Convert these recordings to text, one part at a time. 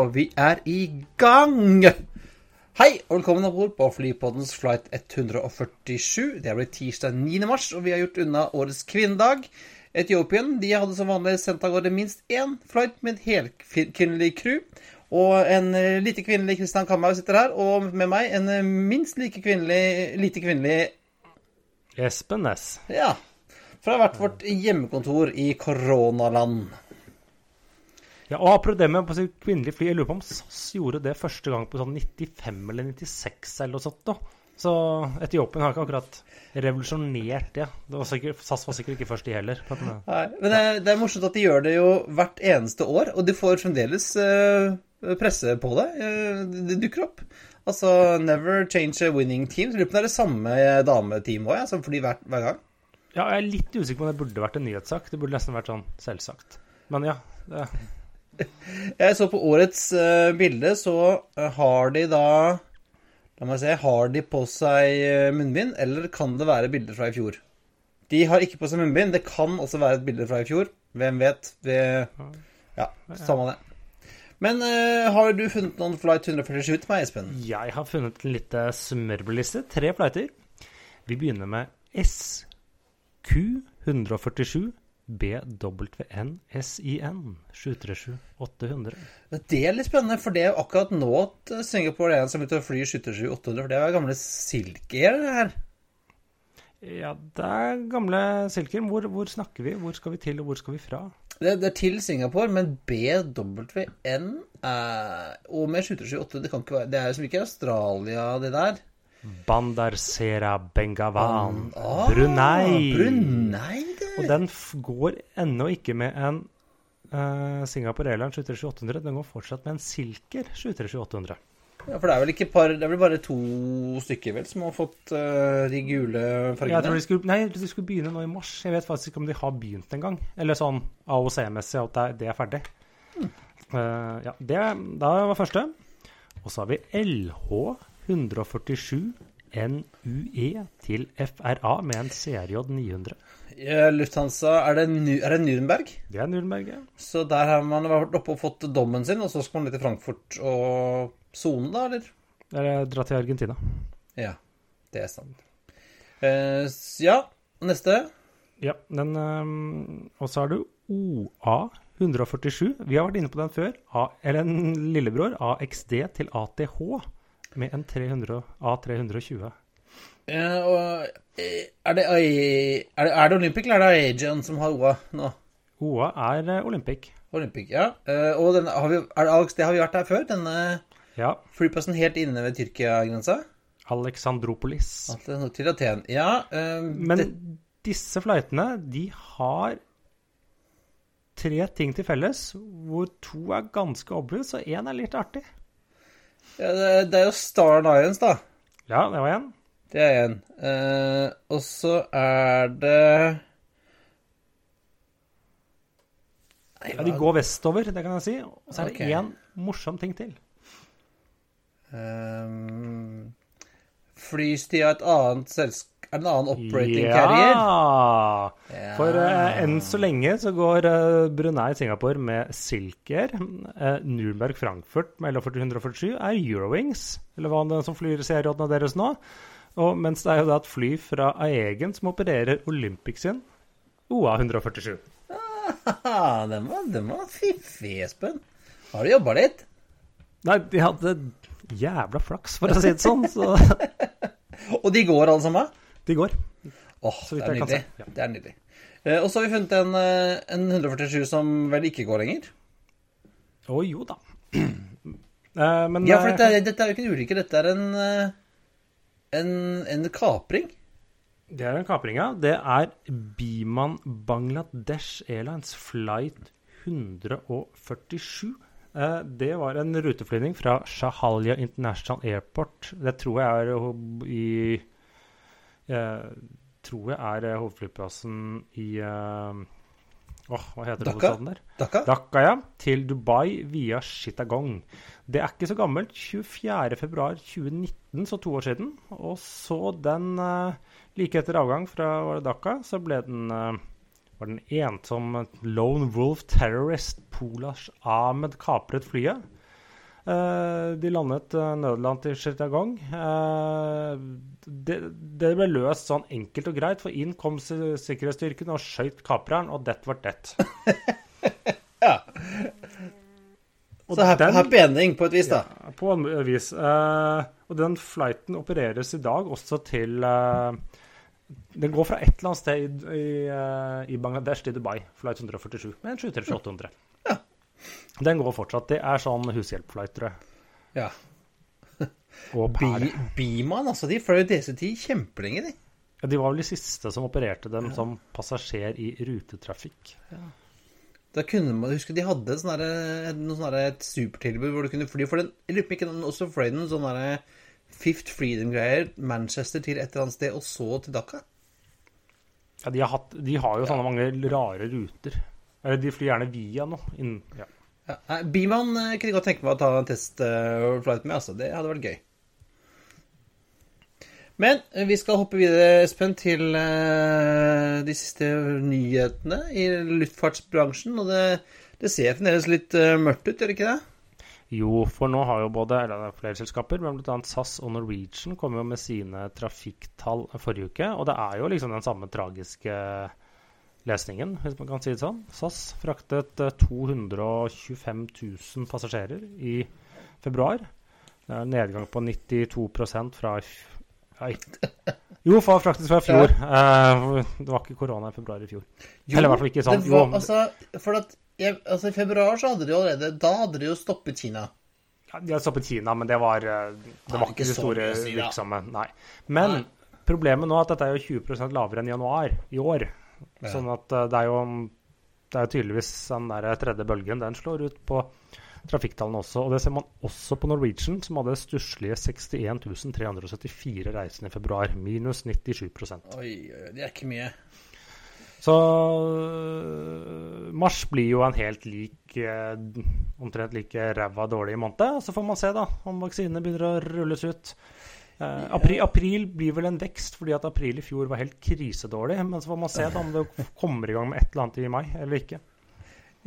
Og vi er i gang! Hei, og velkommen om bord på Flypoddens flight 147. Det er blitt tirsdag 9. mars, og vi har gjort unna årets kvinnedag. Etiopien de hadde som vanlig sendt av gårde minst én flight med et helkvinnelig crew. Og en eh, lite kvinnelig Kristian Kamhaug sitter her, og med meg en eh, minst like kvinnelig, lite kvinnelig Espen Næss. Ja. Fra hvert vårt hjemmekontor i koronaland. Ja, og apropos det med på sitt kvinnelige fly, jeg lurer på om SAS gjorde det første gang på sånn 95 eller 96 eller noe sånt. da. Så Etiopien har ikke akkurat revolusjonert det. det var sikkert, SAS var sikkert ikke først, de heller. Nei, men det det er morsomt at de gjør det jo hvert eneste år, og de får fremdeles uh, presse på det. Eh, det dukker opp. Altså Never change a winning team. Så lurer på om det er det samme dameteamet òg, ja, som flyr hver, hver gang. ja, jeg er litt usikker på om det burde vært en nyhetssak. Det burde nesten vært sånn selvsagt. Men ja. Det, Jeg så på årets uh, bilde, så eh, har de da La meg se, har de på seg eh, munnbind, eller kan det være bilder fra i fjor? De har ikke på seg munnbind. Det kan også være et bilde fra i fjor. Hvem vet? Det, ja, samme det. Men uh, har du funnet noen flight 147 til meg, Espen? jeg har funnet en liten smørbrødliste. Tre flighter. Vi begynner med SQ147 BWN SIN 737-800. Det er litt spennende, for det er akkurat nå at Singapore er en som begynte å fly 737-800, for det er gamle Silk Air, det her. Ja, det er gamle silker. Hvor, hvor snakker vi? Hvor skal vi til, og hvor skal vi fra? Det, det er til Singapore, men BWN er, og med 737-800 det kan ikke være Det er jo som ikke Australia, det der. Bandar Sera Bengawan, Ah, Brunei. Brunei. Og den går ennå ikke med en uh, Singapore Airlines 737-800. Den går fortsatt med en Silker 737-800. Ja, for det er vel ikke par Det er vel bare to stykker vel som har fått uh, de gule Jeg tror fargene? de skulle, nei, de skulle begynne nå i mars. Jeg vet faktisk ikke om de har begynt engang. Eller sånn AOC-messig at det er, det er ferdig. Eh, ja, det det var første. Og så har vi LH 147 NUE til FRA med en CRJ 900. Lufthansa, er det, er det Nürnberg? Det er Nürnberg, ja. Så der har man vært oppe og fått dommen sin, og så skal man litt til Frankfurt og sone, da, eller? Eller dra til Argentina. Ja, det er sant. Uh, ja, neste. Ja, den øhm, Og så har du OA 147. Vi har vært inne på den før. A, eller en lillebror. AXD til ATH med en 300, A320. Ja, og, eh, er, det, er, det, er det Olympic, eller er det Aegean som har OA nå? OA er eh, Olympic. Olympic, ja. Eh, og den, har vi, det Alex, det har vi vært der før? Denne Ja. flyplassen helt inne ved Tyrkia-grensa? Alexandropolis. Er til Aten. Ja, Um, Men det, disse flightene, de har tre ting til felles, hvor to er ganske obvious, og én er litt artig. Ja, det, det er jo Star Alliance, da. Ja, det var én. Det er én. Eh, og så er det Nei, Ja, de går vestover, det kan jeg si. Og så er det Ok. én morsom ting til. Um, Flystia et annet selskap en annen operating carrier? Ja! Ja. For eh, enn så lenge så går eh, Brunei Singapore med Silker. Uh, Nürnberg Frankfurt med LH147 er Eurowings, eller hva det er som flyr serierådene deres nå. Og mens det er jo da et fly fra Aegen som opererer Olympic sin OA 147. Haha, den var, den var fiffig, Espen. Har du jobba litt? Nei, de hadde jævla flaks, for å si det sånn. Så Og de går, alle sammen? de går. Åh, oh, det er nydelig. ja. Det er nydelig. Eh, og så har vi funnet en, eh, en 147 som vel ikke går lenger. Å jo da. Eh, men Ja, for dette, dette er jo ikke en ulykke, dette er en, en, en kapring. Det er en kapring, ja. Det er Biman Bangladesh Airlines flight 147. Eh, det var en ruteflyvning fra Shahalia International Airport. Det tror jeg er i Tror jeg er eh, hovedflyplassen i uh, Åh, hva heter Dhaka? hovedstaden der? Dhaka? Dhaka, ja. Til Dubai via Chittagong. Det er ikke så gammelt. 24.2.2019, så to år siden. Og så den eh, like etter avgang fra Dhaka, så ble den var den ensom lone wolf terrorist Polash Ahmed kapret flyet. Eh, de landet uh, nødland til Chittagong. Eh, det, det ble løst sånn enkelt og greit, for inn kom si- sikkerhetsstyrken og skøyt kapreren, og det var det. Ja. Og Så happy, den- happy ending på et vis, da. Ja, på en vis. Eh, og den flighten opereres i dag også til eh, Den går fra et eller annet sted i, i, eh, i Bangladesh til Dubai, flight 147, med en 737-800. Ja. Den går fortsatt. Det er sånn hushjelpflight, tror jeg. Ja. Og pære. Biman, altså. De fløy DC-10 kjempelenge, de. Ja, de var vel de siste som opererte dem som passasjer i rutetrafikk. Ja. Da kunne man huske de hadde sånne, derre- noe sånne et supertilbud hvor du kunne fly for den Jeg lurer på ikke den også fløy den sånn derre Fifth Freedom-greier. Manchester til et eller annet sted, og så til Dhaka. Ja, de, har hatt, de har jo sånne mange rare ruter. Eller de flyr gjerne via noe. Ja. Ja. Nei, Biman eh, kunne jeg godt tenke meg å ta en testflight med, altså. Det hadde vært gøy. Men eh, vi skal hoppe videre, Espen, til eh, de siste nyhetene i luftfartsbransjen. Og det, det ser fremdeles litt eh, mørkt ut, gjør det ikke det? Jo, for nå har jo både eller det er flere selskaper, men bl.a. SAS og Norwegian kom jo med sine trafikktall forrige uke. Og det er jo liksom den samme tragiske lesningen, hvis man kan si det sånn. SAS fraktet eh, 225 000 passasjerer i februar. Det er en nedgang på 92 fra Nei. Jo, for faktisk fra fjor. Ja. det var ikke korona i februar i fjor. Eller i hvert fall ikke sånn. Var, Jo, altså, for at jeg, altså, I februar så hadde de jo allerede Da hadde de jo stoppet Kina. Ja, de hadde stoppet Kina, men det var, eh, det var ikke ikke de store si, virksomme. Nei. Men Nei. problemet nå er at dette er jo 20% lavere enn januar i år. Ja. Sånn at eh, det er jo det er tydeligvis den der tredje bølgen. Den slår ut på trafikktallene også. Og det ser man også på Norwegian, som hadde stusslige 61 374 reisende i februar. Minus 97 Oi, det er ikke mye. Så øh, mars blir jo en helt lik eh, Omtrent like ræva dårlig måned. Så får man se da om vaksinene begynner å rulles ut. Eh, april, april blir vel en vekst, fordi at april i fjor var helt krisedårlig. Men så får man se da om det kommer i gang med et eller annet i mai eller ikke.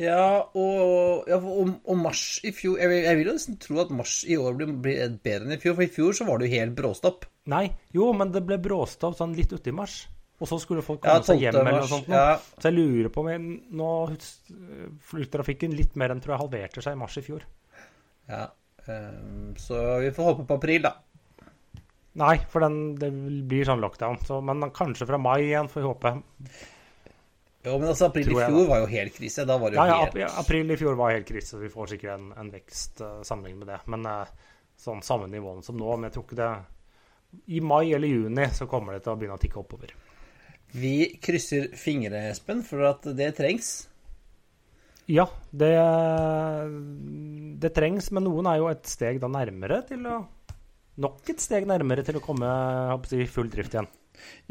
Ja, og, ja, og, og mars i fjor jeg jeg vil jo nesten tro at mars i år blir, blir bedre enn i fjor, for i fjor så var det jo helt bråstopp. Nei, jo, men det ble bråstopp sånn litt uti mars. Og så skulle folk Ja, komme seg 12. hjem eller noe sånt. Ja, Så jeg lurer på jeg, nå flytrafikken litt mer enn tror jeg halverte seg i mars i fjor. ja. um, så vi får håpe på april, da. Nei, for den, det blir sånn lockdown. Så, men kanskje fra mai igjen, får vi håpe. Jo, men altså, april i fjor var jo helt krise. Da var det jo Ja, ja, helt ap april i fjor var helt krise. Vi får sikkert en, en vekst uh, sammenlignet med det. Men uh, sånn samme nivå som nå. Men jeg tror ikke det I mai eller juni så kommer det til å begynne å tikke oppover. Vi krysser fingre, Espen, for at det trengs. Ja, det, det trengs, men noen er jo et steg da nærmere til å Nok et steg nærmere til å komme si, full drift igjen.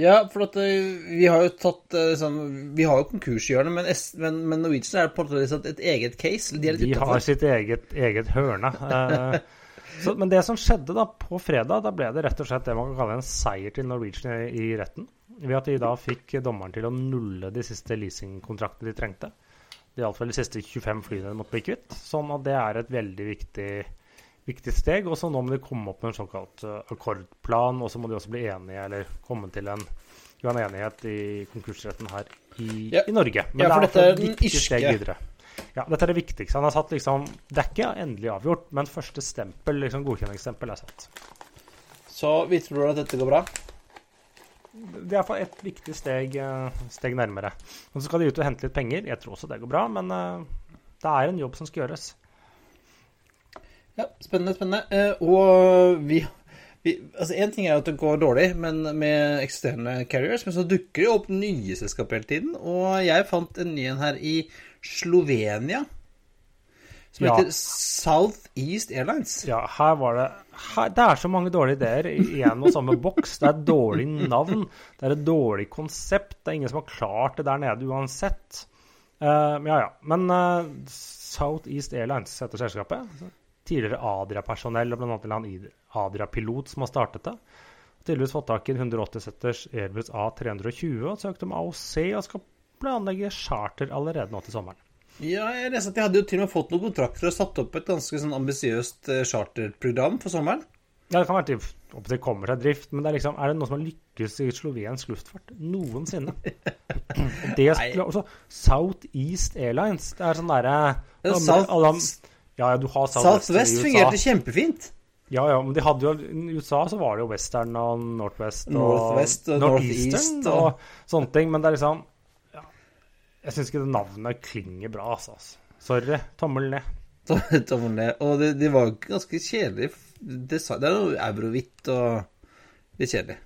Ja, for at eh, vi har jo tatt eh, sånn Vi har jo konkurshjørnet, men, men, men Norwegian er på en måte liksom et eget case. De De har sitt eget, eget hørne. Eh, så, men det som skjedde da på fredag, da ble det rett og slett det man kan kalle en seier til Norwegian i, i retten. Ved at de da fikk dommeren til å nulle de siste leasingkontraktene de trengte. Det gjaldt vel de siste 25 flyene de måtte bli kvitt. Sånn at det er et veldig viktig, viktig steg. Og så nå må de komme opp med en såkalt eh, akkordplan, og så må de også bli enige, eller komme til en, en enighet i konkursretten her i, Ja. i Norge. Men Ja, for det dette er et den iske. steg videre. Ja, dette er det viktigste. Han har satt liksom Det er ikke endelig avgjort, men første stempel, liksom godkjenningsstempel, er satt. Så vi tror at dette går bra. Det er iallfall et viktig steg, eh, steg nærmere. Og så skal de ut og hente litt penger. Jeg tror også det går bra, men eh, det er en jobb som skal gjøres. Ja, spennende, spennende. Eh, og vi, vi Altså, én ting er at det går dårlig men med eksisterende carriers, men så dukker det opp nye selskaper hele tiden. Og jeg fant en ny en her i Slovenia. Som Ja. heter South East Airlines. Ja, her var det her, Det er så mange dårlige ideer i en og samme boks. Det er et dårlig navn. Det er et dårlig konsept. Det er ingen som har klart det der nede uansett. Uh, ja, ja. Men uh, South East Airlines heter selskapet. Tidligere Adria-personell og bl.a. en Adria-pilot som har startet det. Tydeligvis fått tak i en 180-setters Airbus A320 og søkt om AOC og skal planlegge charter allerede nå til sommeren. Ja, jeg leste at de hadde jo til og med fått noen kontrakter og satt opp et ganske sånn ambisiøst eh, charterprogram for sommeren. Ja, Det kan være at det kommer seg drift, men det er liksom, er det noe som har lykkes i slovensk luftfart noensinne? Det skulle, også, South East Airlines, det er sånn derre Ja, South- Ja, du har i USA. fungerte kjempefint. Ja, ja, men de hadde jo I USA så var det jo Western og Northwest og Northwest og Northeastern Northeast og- og sånne ting, men det er liksom ja, Jeg syns ikke det navnet klinger bra, altså. Sorry. Tommel ned. Tommel ned. Og det, de var jo ganske kjedelige Det, Det er noe eurohvitt og litt kjedelig.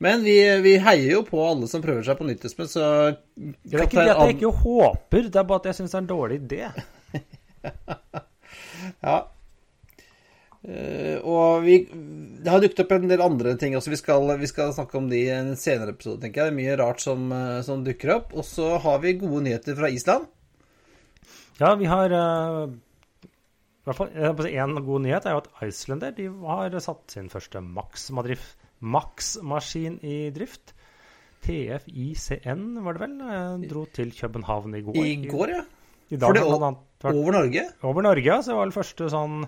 Men vi, vi heier jo på alle som prøver seg på nytt, Espen, så Det er ikke det at jeg ikke håper, det er bare at jeg syns det er en dårlig idé. Ja. Uh, og vi, det har dukket opp en del andre ting også. Vi skal, vi skal snakke om de i en senere episode, tenker jeg. Det er mye rart som, eh, som dukker opp. Og så har vi gode nyheter fra Island. Ja, vi har uh, i hvert fall Én god nyhet er jo at Islander de har satt sin første Max-maskin i drift. TFICN, var det vel? Dro til København i går. I går, ja. I For dag det har blant annet vært Over Norge. over Norge, ja. Så det var den første sånn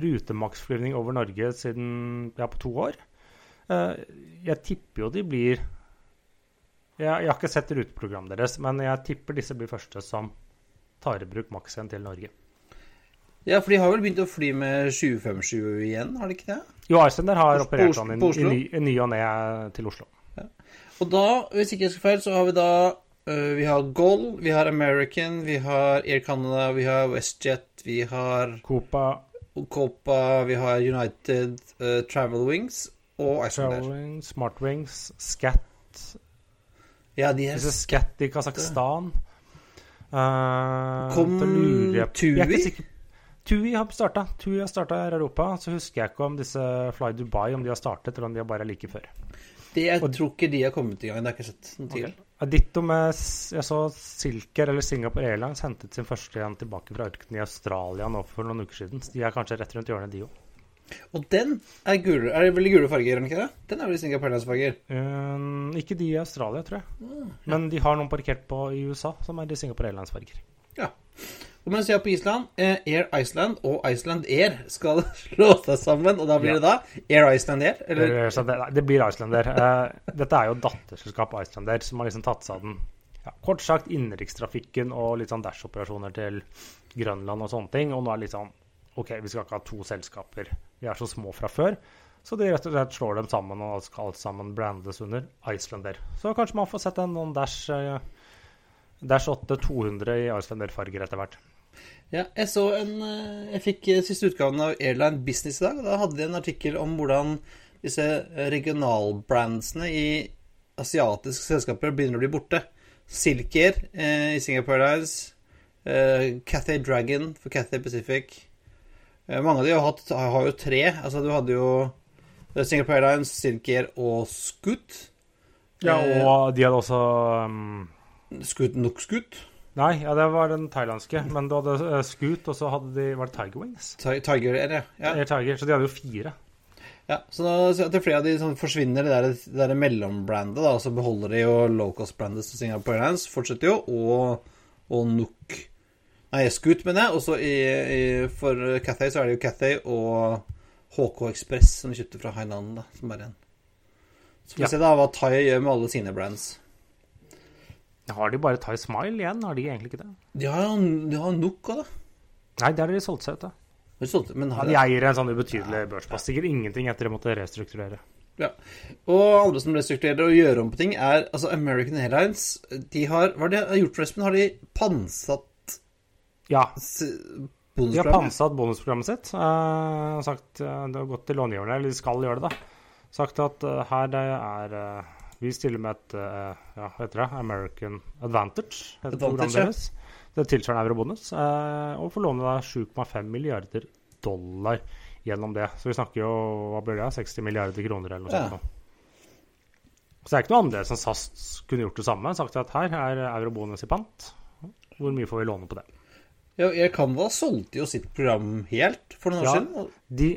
rutemaksflyvning over Norge siden ja, på to år. Eh, jeg tipper jo de blir jeg, jeg har ikke sett ruteprogrammet deres, men jeg tipper disse blir første som tar i bruk maks til Norge. Ja, for de har vel begynt å fly med 757 igjen, har de ikke det? Jo, Iceland har operert sånn i, i, ny, i ny og ne til Oslo. Og da, hvis ikke jeg skal feil, så har vi da Vi har Goal, vi har American, vi har Air Canada, vi har WestJet, vi har Copa, Copa, vi har United, uh, Travel Wings og Iceland. Smart Wings, Scat Ja, de er Scat i Kasakhstan. Uh, Kom jeg på- Tui? Er. Tui har starta. Tui har starta i Europa. Så husker jeg ikke om disse Fly Dubai om de har startet, eller om de bare er like før. Det, jeg Og- tror ikke de har kommet i gang. Det har jeg ikke sett noen tvil. Ok. Ditto med Jeg så Silker eller Singapore Airlines hentet sin første igjen tilbake fra ørkenen i Australia nå for noen uker siden. Så de er kanskje rett rundt hjørnet, de òg. Og den er gul. Er det veldig gule farger, er den ikke det? Den er vel i Singapore Airlines-farger. Um, ikke de i Australia, tror jeg. Men de har noen parkert på i USA som er de Singapore Airlines-farger. Ja. Og mens jeg er på Island, eh, Air Iceland og Iceland Air skal slå seg sammen, og da blir det da Air Iceland Air? Eller? Eller, så det, nei, det blir Icelander. Eh, dette er jo datterselskap av Air, som har liksom tatt seg av den ja, kort sagt innenrikstrafikken og litt sånn Dash-operasjoner til Grønland og sånne ting. Og nå er det litt sånn OK, vi skal ikke ha to selskaper. Vi er så små fra før. Så de rett og slett slår dem sammen, og skal alt sammen brandes under Icelander. Så kanskje man får sett en noen Dash, eh, Dash 8 200 i Icelander-farger etter hvert. Ja, jeg så en eh, Jeg fikk eh, siste utgaven av Airline Business i dag, og da hadde de en artikkel om hvordan disse regionalbrandsene i asiatiske selskaper begynner å bli borte. Silkier eh, i Singapore Airlines, eh, Cathay Dragon for Cathay Pacific. Eh, mange av de har, hatt, har jo tre. Altså, du hadde jo eh, Singapore Airlines, Silkier og Scoot. Ja, Eh, og de hadde også um, Scoot Nook Skut? Nei, ja, det var den thailandske. Men du hadde uh, Scoot, og så hadde de Var det Tiger Wings? Tiger Air, ja. ja. Air Tiger, så de hadde jo fire. Ja, så da er flere av de sånn forsvinner det der, det der mellombrandet, da, og så beholder de jo Locust-brandet til Singapore Airlines, fortsetter jo, og, og Nook Nei, Scoot, mener jeg. Og så i, i, for Cathay så er det jo Cathay og HK Express som de kjøpte fra Hainan, da, som er igjen. Så får vi Ja. se da hva Thai gjør med alle sine brands. Har de bare Thai Smile igjen? Har de egentlig ikke det? De har de har nok av da. Nei, det har de solgt seg ut av. Men har de eier en sånn ubetydelig børsplass. Sikkert ingenting etter de måtte restrukturere. Ja. Og andre som restrukturerer og gjør om på ting, er altså American Airlines. De har Hva har de har gjort forresten? Har de pantsatt Ja, s- de har bonusprogrammet? pantsatt bonusprogrammet sitt. Uh, sagt uh, Det har gått til långiverne, eller de skal gjøre det, da. Sagt at uh, her det er uh, Vi stiller med et uh, ja, heter det? American Advantage, heter Advantage, programmet deres. Det tilsvarende eurobonus. Eh, og får låne 7,5 milliarder dollar gjennom det. Så vi snakker jo hva blir det, 60 milliarder kroner eller noe Ja. sånt. Så det er ikke noe annerledes enn SAS kunne gjort det samme. Sagt at her er eurobonus i pant. Hvor mye får vi låne på det? Canva solgte jo sitt program helt for noen år Ja. siden. De,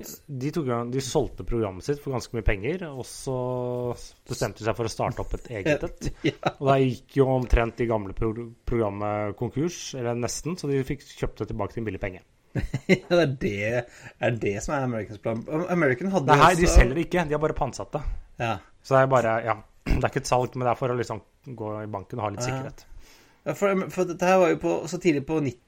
de, tok, de solgte programmet sitt for ganske mye penger, og så bestemte de seg for å starte opp et eget et. Ja. Og da gikk jo omtrent de gamle pro programmet konkurs, eller nesten, så de fikk kjøpt det tilbake til en billig penge. Ja, det er det, er det som er Americans plan. American hadde Nei, også... De selger det ikke, de har bare pantsatt det. Ja. Så det er bare, ja, det er ikke et salg, men det er for å liksom gå i banken og ha litt sikkerhet. Ja, for, for dette her var jo på, så tidlig på 90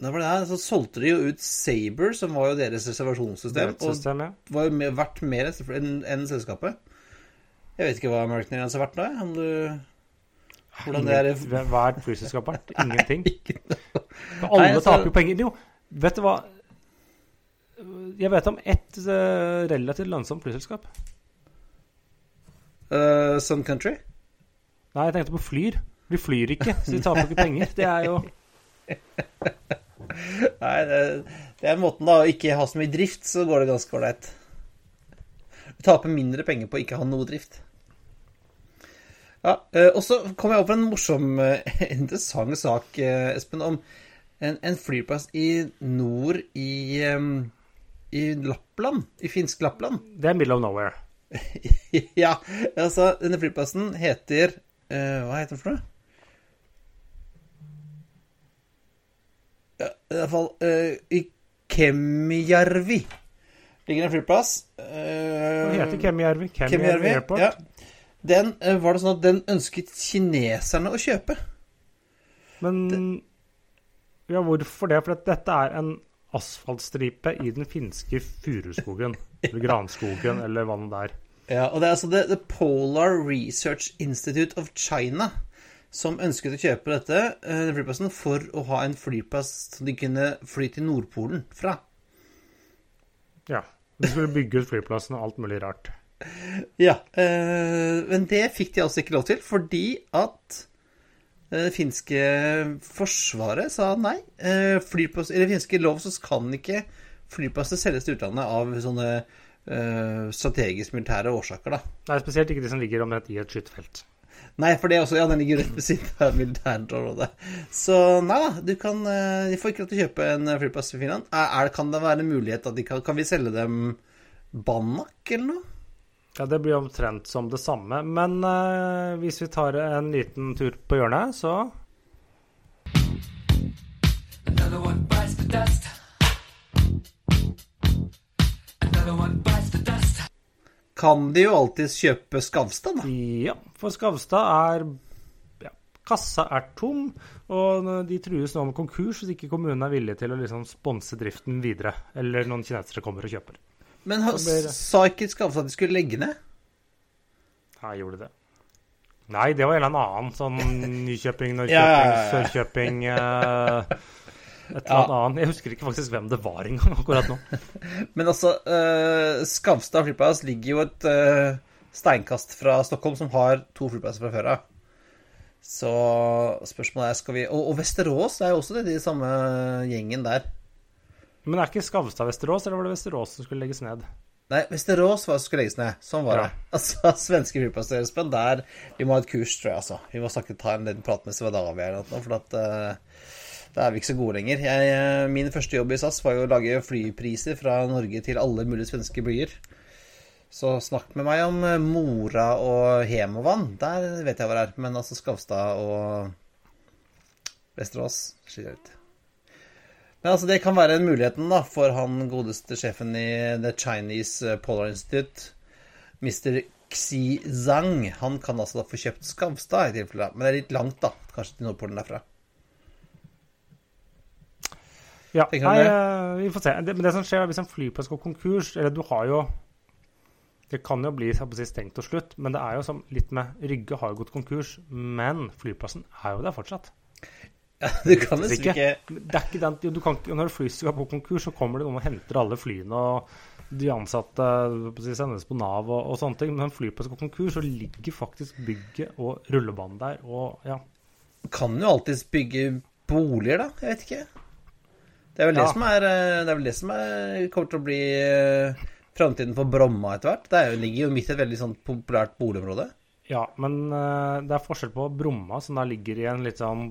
da var det her, så solgte de jo ut Saber, som var jo deres reservasjonssystem. Er Og var jo med, verdt mer enn enn selskapet. Jeg vet ikke hva American Airlines har vært da, om du Hvordan det er Hva er et flyselskap verdt? Ingenting. For Nei, alle altså- taper jo penger. Jo, vet du hva? Jeg vet om ett eh, relativt lønnsomt flyselskap. uh, Sun Country? Nei, jeg tenkte på Flyr. De flyr ikke, så de taper ikke penger. Det er jo Nei, det, det er måten da å ikke ha så mye drift, så går det ganske ålreit. Du taper mindre penger på å ikke ha noe drift. Ja, eh, Og så kom jeg over en morsom, eh, interessant sak, eh, Espen, om en, en flyplass i nord i, i Lappland. I finsk Lappland. Det er middle of nowhere. ja, altså, denne flyplassen heter Hva heter den for noe? Ja, I hvert fall eh, I Kemijärvi ligger en flyplass. Uh, Den heter Kemijärvi. Kemijärvi Airport. Ja. Den eh, var det sånn at den ønsket kineserne å kjøpe. Men ja, hvorfor det? For dette er en asfaltstripe i den finske furuskogen. Eller granskogen, eller hva det er. Ja, og det er altså The, The Polar Research Institute of China som ønsket å kjøpe dette den flyplassen for å ha en flyplass som de kunne fly til Nordpolen fra. Ja. De skulle bygge ut flyplassen og alt mulig rart. Ja, eh, men det fikk de altså ikke lov til, fordi at eh, det finske forsvaret sa nei. Eh, flyplass, I det finske lov så kan ikke flyplasser selges til utlandet av sånne eh, strategisk militære årsaker, da. Nei, spesielt ikke de som ligger omtrent i et skytefelt. Nei, for det er også, ja, den ligger rett ved siden av militærområdet. Så nei da, du kan eh, De får ikke lov til å kjøpe en eh, flyplass i Finland. Er, er, kan det være en mulighet at de kan Kan vi selge dem Banak eller noe? Ja, det blir omtrent som det samme. Men uh, hvis vi tar en liten tur på hjørnet, så Another one bites the dust. Another one. Kan de jo alltids kjøpe Skavstad, da? Ja, for Skavstad er ja, Kassa er tom, og de trues nå med konkurs hvis ikke kommunen er villig til å liksom sponse driften videre. Eller noen kinesere kommer og kjøper. Men blir- sa ikke Skavstad at de skulle legge ned? Nei, gjorde de det? Nei, det var en eller annen. Sånn Nykjøping, Norrköping. Sørkjøping eh, Et eller Ja. annet annet. Jeg husker ikke faktisk hvem det var engang akkurat nå. Men altså, uh, Skavstad flyplass ligger jo et uh, steinkast fra Stockholm, som har to flyplasser fra før av. Så spørsmålet er skal vi Og, og Vesterås er jo også det, de samme gjengen der. Men er ikke Skavstad Vesterås, eller var det Vesterås som skulle legges ned? Nei, Vesterås var det som skulle legges ned. Sånn var Ja. det. Altså, svenske flyplasser, Espen, der Vi må ha et kurs, tror jeg, altså. Vi må snakke, ta en liten prat med Svedavia eller noe, for at eh, da er vi ikke så gode lenger. Jeg, eh, min første jobb i SAS var jo å lage flypriser fra Norge til alle mulige svenske byer. Så snakk med meg om eh, Mora og Hemovan. Der vet jeg hva det er. Men altså Skavstad og Vesterås sliter litt. Men altså, det kan være en muligheten da, for han godeste sjefen i The Chinese Polar Institute, Mr. Xi Zhang. Han kan altså da få kjøpt Skavstad i tilfelle. Men det er litt langt, da. Kanskje til Nordpolen derfra. Ja, nei, eh, vi får se. Det, men det som skjer hvis en flyplass går konkurs Eller du har jo Det kan jo bli si, stengt til slutt, men det er jo som litt med Rygge har jo gått konkurs, men flyplassen er jo der fortsatt. Ja, du kan nesten ikke Det er ikke den, du kan, Når når flyselskap på konkurs, så kommer det noen og henter alle flyene, og de ansatte si, sendes på Nav og, og sånne ting. Men når en flyplass går konkurs, så ligger faktisk bygget og rullebanen der, og ja. Kan jo alltids bygge boliger, da? Jeg vet ikke. Det er vel Ja. det som er eh, Det er vel det som er, kommer til å bli eh, framtiden for Bromma etter hvert. Det jo, ligger jo midt i et veldig sånn populært boligområde. Ja, men eh, det er forskjell på Bromma, som da ligger i en litt sånn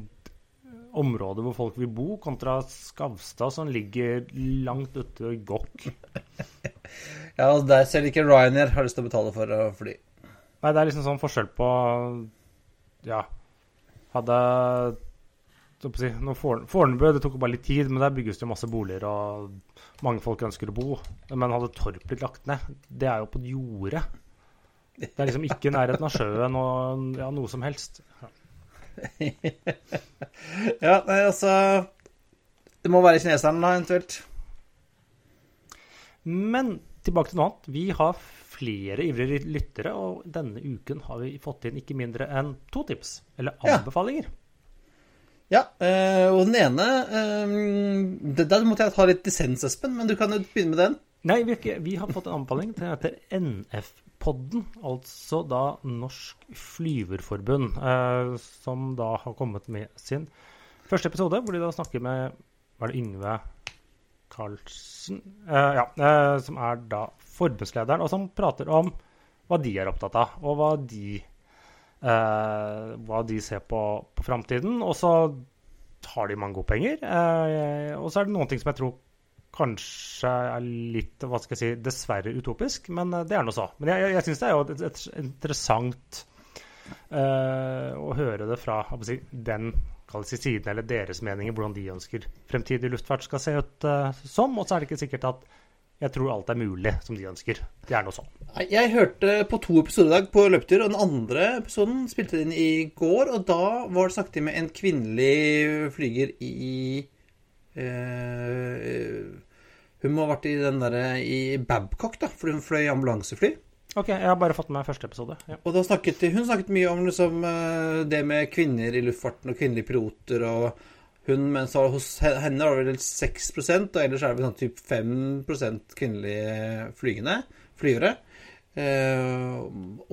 område hvor folk vil bo, kontra Skavstad, som ligger langt ute i Gokk. Ja, og Der selv ikke Ryanair har lyst til å betale for å fly. Nei, det er liksom sånn forskjell på Ja. Hadde si, Fornebu det tok bare litt tid, men der bygges det masse boliger, og mange folk ønsker å bo. Men hadde Torp blitt lagt ned, det er jo på jordet. Det er liksom ikke i nærheten av sjøen og ja, noe som helst. Ja. Ja, nei, altså Det må være kineserne, da, eventuelt. Men tilbake til noe annet. Vi har flere ivrige lyttere, og denne uken har vi fått inn ikke mindre enn to tips. Eller anbefalinger. Ja, eh, og den ene eh, Der måtte jeg ta litt dissens, Espen, men du kan jo begynne med den. Nei, vi, vi har fått en anbefaling til heter NF-podden, altså da Norsk Flyverforbund, eh, som da har kommet med sin første episode, hvor de da snakker med Var det Yngve Karlsen? Ja, som er da forbundslederen, og som prater om hva de er opptatt av, og hva de hva de ser på, på framtiden. Og så har de mange gode penger. Eh, og så er det noen ting som jeg tror kanskje er litt hva skal jeg si, dessverre utopisk, men eh, det er nå så. Men jeg, jeg, jeg syns det er jo et, et interessant eh, å høre det fra si, den si, siden, eller deres meninger, hvordan de ønsker fremtidig luftfart skal se ut eh, som. Og så er det ikke sikkert at jeg tror alt er mulig som de ønsker. Det er noe sånn. Jeg hørte på to episoder i dag på løpetur, og den andre episoden spilte inn i går. Og da var det snakket med en kvinnelig flyger i øh, Hun må ha vært i den derre i Babcock, da, fordi hun fløy ambulansefly. OK, jeg har bare fått med meg første episode. Ja. Og da snakket, hun snakket mye om liksom, eh, det med kvinner i luftfarten og kvinnelige piloter. og hun, mens var hos henne var det vel 6 og ellers er det sånn typ 5 kvinnelige flygende, flyvere. Eh,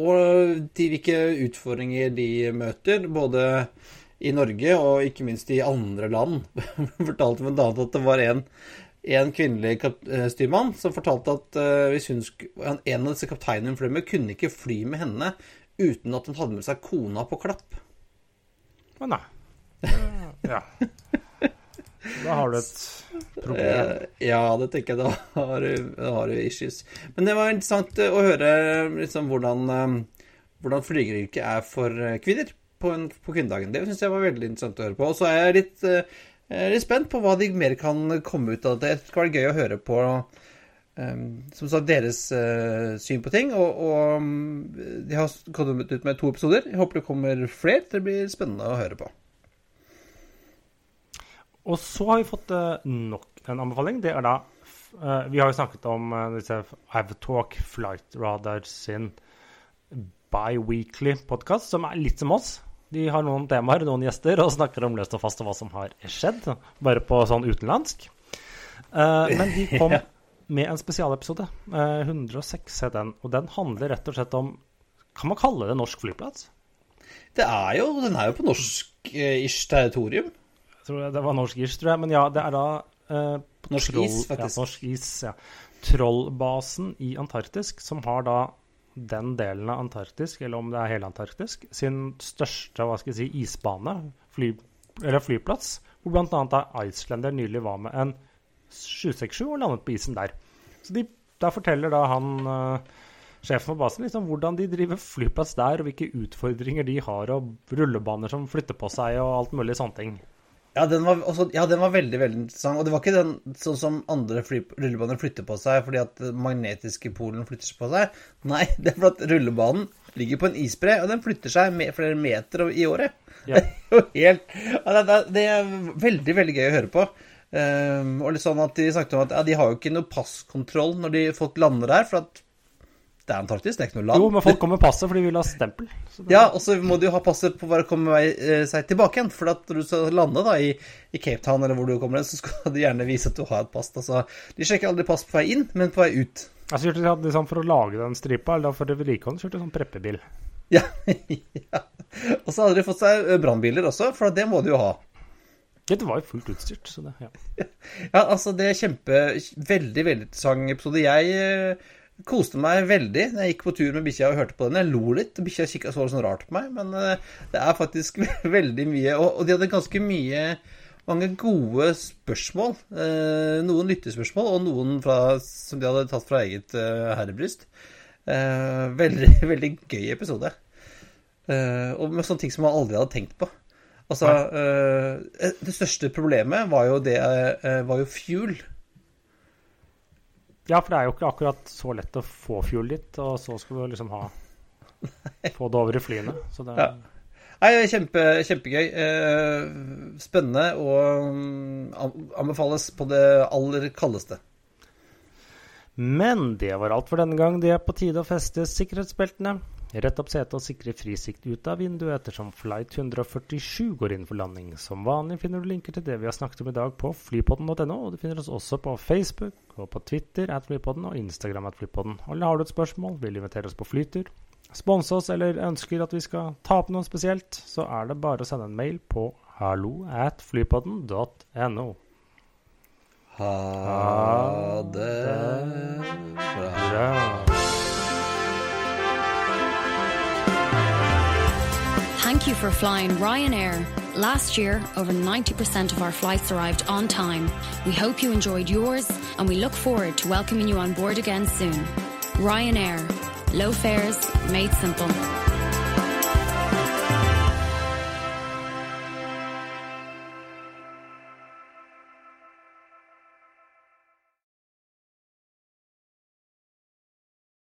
og de, hvilke utfordringer de møter, både i Norge og ikke minst i andre land. fortalte bl.a. at det var en, en kvinnelig eh, styrmann som fortalte at eh, hvis hun sk en av disse kapteinene hun fløy med, kunne ikke fly med henne uten at hun hadde med seg kona på klapp. Men nei. Ja. Da har du et problem. Eh, ja, det tenker jeg. Da har, du- da har du issues. Men det var interessant eh, å høre liksom, hvordan, eh, hvordan flygeryrket er for kvinner på, en, på kvinnedagen. Det syns jeg var veldig interessant å høre på. Og så er jeg litt, litt spent på hva de mer kan komme ut av det. Det skal være gøy å høre på som sagt, deres syn på ting. Og, og mm, de har kommet ut med to episoder. Jeg håper det kommer flere. Det blir spennende å høre på. Og så har vi fått eh, nok en anbefaling. Det er da eh, Vi har jo snakket om uh, disse Avtalk Flight Radar sin bi-weekly podkast, som er litt som oss. De har noen temaer, noen gjester, og snakker om løst og fast og hva som har skjedd. Bare på sånn utenlandsk. Eh, men de kom med en spesialepisode. eh, 106 het den. Og den handler rett og slett om Kan man kalle det norsk flyplass? Det er jo, den er jo på norsk-ish territorium. Tror det var norsk is, tror jeg. Men ja, det er da eh, på Norsk Troll- is. Ja, norsk is, ja. Trollbasen i Antarktisk, som har da den delen av Antarktisk, eller om det er hele Antarktisk, sin største hva skal jeg si, isbane, fly, eller flyplass, hvor bl.a. da Iceslander nylig var med en 767 og landet på isen der. Så de, Da forteller da han eh, sjefen for basen liksom hvordan de driver flyplass der, og hvilke utfordringer de har, og rullebaner som flytter på seg, og alt mulig sånne ting. Ja, den var, også, ja, den var veldig veldig interessant. Og det var ikke den sånn som andre fly, rullebaner flytter på seg fordi at magnetiske polen flytter på seg. Nei, det er fordi at rullebanen ligger på en isbre, og den flytter seg med flere meter i året. Ja. Helt ja, det, det, det er veldig, veldig gøy å høre på. Um, og litt sånn at De snakket om at ja, de har jo ikke noe passkontroll når de, folk lander der, for at det er Antarktis, det er ikke noe land. Jo, men folk kommer med passet fordi de vil ha stempel. Det- Ja, og så må du jo ha passet på å komme eh, seg tilbake igjen. For at når du skal lande da i, i Cape Town, eller hvor du kommer så skal du gjerne vise at du har et pass. Altså, de sjekker aldri pass på vei inn, men på vei ut. Altså, kjørte de liksom For å lage den stripa, eller for vedlikehold, kjørte de sånn preppebil. Ja, ja. Og så hadde de fått seg eh, brannbiler også, for det må du jo ha. Det var jo fullt utstyrt, så det ja. Ja, altså, det er kjempe Veldig, veldig interessant episode. Jeg eh, koste meg veldig når jeg gikk på tur med bikkja og hørte på den. Jeg lo litt. Bikkja kikka så sånn rart på meg, men eh, det er faktisk veldig mye Og, de hadde ganske mye mange gode spørsmål. Eh, noen lyttespørsmål, og noen fra, som de hadde tatt fra eget eh, herrebryst. Veldig, veldig gøy episode. Og med sånne ting som man aldri hadde tenkt på. Altså, Det største problemet var jo det var jo fuel. Ja, for det er jo ikke akkurat så lett å få fuel dit, og så skal du liksom ha Få det over i flyene. Så det Ja. Nei, kjempe, kjempegøy. Eh, spennende og mm, anbefales på det aller kaldeste. Men det var alt for denne gang. Det er på tide å feste sikkerhetsbeltene. Rett opp setet og sikre frisikt ut av vinduet ettersom flight 147 går inn for landing. Som vanlig finner du linker til det vi har snakket om i dag på flypodden.no, og du finner oss også på Facebook og på Twitter at flypodden og Instagram at flypodden. Eller har du et spørsmål, vil du invitere oss på flytur, sponse oss eller ønsker at vi skal ta opp noe spesielt, så er det bare å sende en mail på hallo at flypodden.no. Ha det bra. Bra. Thank you for flying Ryanair. Last year, over 90% of our flights arrived on time. We hope you enjoyed yours and we look forward to welcoming you on board again soon. Ryanair. Low fares made simple.